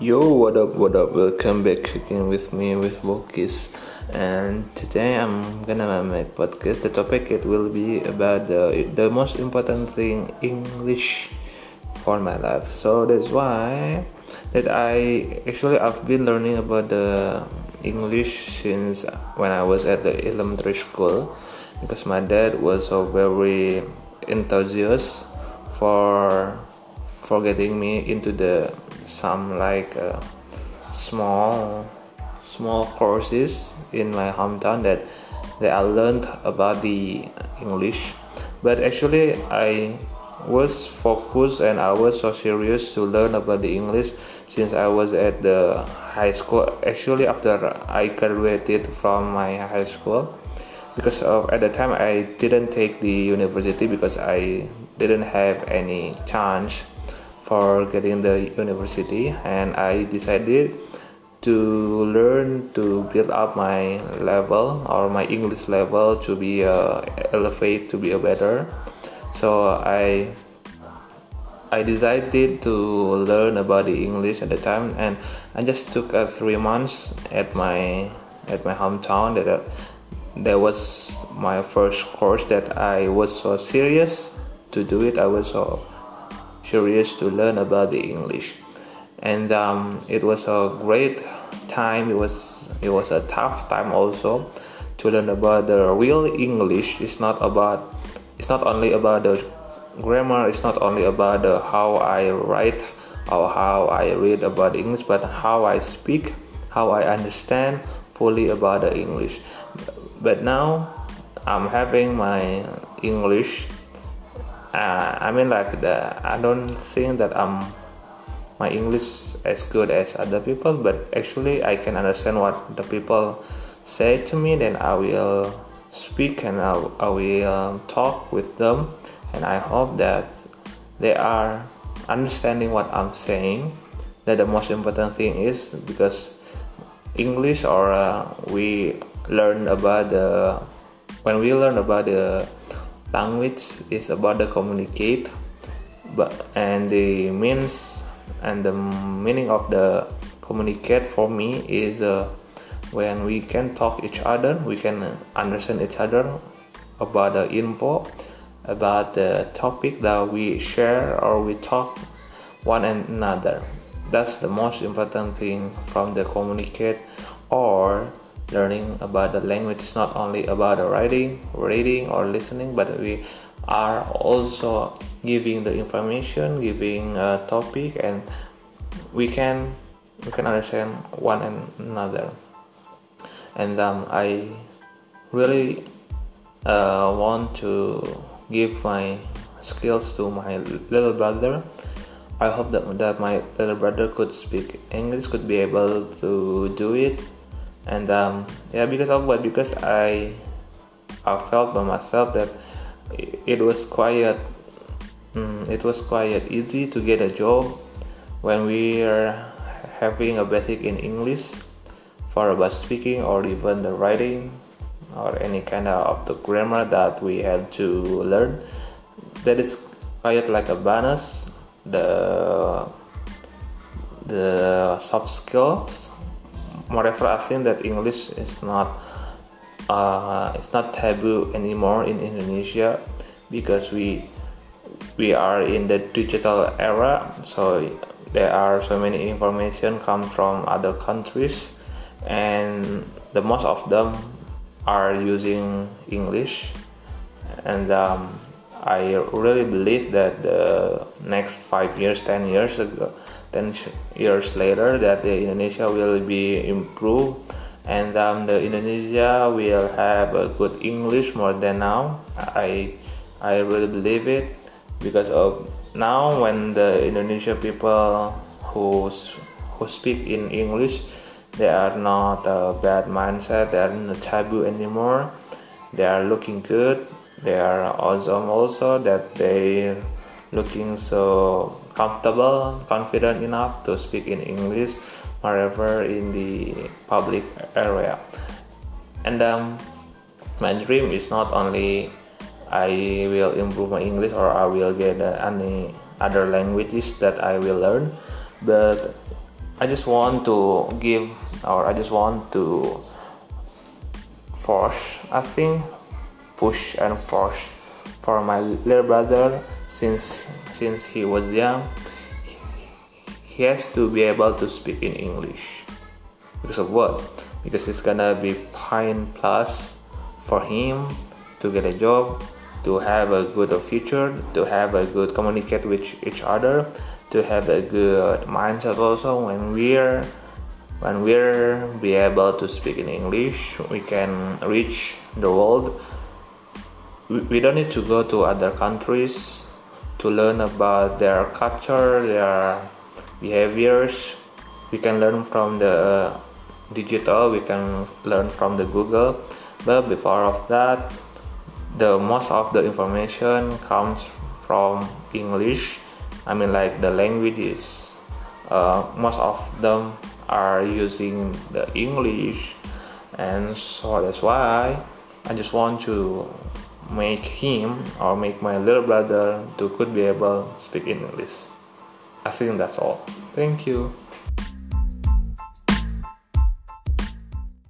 Yo, what up, what up? Welcome back again with me with Vokis. And today I'm gonna make podcast. The topic it will be about the the most important thing English for my life. So that's why that I actually I've been learning about the English since when I was at the elementary school because my dad was so very enthusiastic for for getting me into the some like uh, small small courses in my hometown that that I learned about the English. But actually I was focused and I was so serious to learn about the English since I was at the high school. Actually after I graduated from my high school because of at the time I didn't take the university because I didn't have any chance for getting the university and I decided to learn to build up my level or my English level to be uh, elevate to be a better. So I I decided to learn about the English at the time and I just took uh, three months at my at my hometown. That uh, that was my first course that I was so serious to do it. I was so curious to learn about the English. And um, it was a great time. It was it was a tough time also to learn about the real English. It's not about it's not only about the grammar. It's not only about the how I write or how I read about English but how I speak how I understand fully about the English. But now I'm having my English uh, I mean like the I don't think that I'm my English as good as other people but actually I can understand what the people say to me then I will speak and I, I will talk with them and I hope that they are understanding what I'm saying. That the most important thing is because English or uh, we learn about the when we learn about the language is about the communicate but and the means and the meaning of the communicate for me is uh, when we can talk each other we can understand each other about the info about the topic that we share or we talk one and another. That's the most important thing from the communicate or learning about the language is not only about the writing reading or listening but we are also giving the information giving a topic and we can we can understand one another. And um, i really uh, want to give my skills to my little brother. I hope that, that my little brother could speak english could be able to do it and um, yeah because of what because i i felt by myself that it was quite um, it was quite easy to get a job when we are having a basic in english for about speaking or even the writing or any kind of the grammar that we had to learn. That is quite like a bonus the the soft skills moreover i think that english is not uh, it's not taboo anymore in indonesia because we we are in the digital era. So there are so many information come from other countries and the most of them are using english. And um, i really believe that the next five years ten years ago 10 years later that the Indonesia will be improved and um, the Indonesia will have a good English more than now. I I really believe it because of now when the Indonesia people who who speak in English they are not a bad mindset they are not taboo anymore they are looking good they are awesome also that they looking so comfortable, confident enough to speak in English wherever in the public area. And um, my dream is not only I will improve my English or I will get any other languages that I will learn, but I just want to give or I just want to force I think push and force for my little brother since since he was young he has to be able to speak in English. Because of what? Because it's gonna be pine plus for him to get a job to have a good future to have a good communicate with each other to have a good mindset also. When we're when we're be able to speak in english we can reach the world we, don't need to go to other countries to learn about their culture their behaviors. We can learn from the digital we can learn from the google. But before of that the most of the information comes from english. I mean like the languages. Uh, most of them are using the english. And so that's why i just want to make him or make my little brother to could be able to speak english. I think that's all. Thank you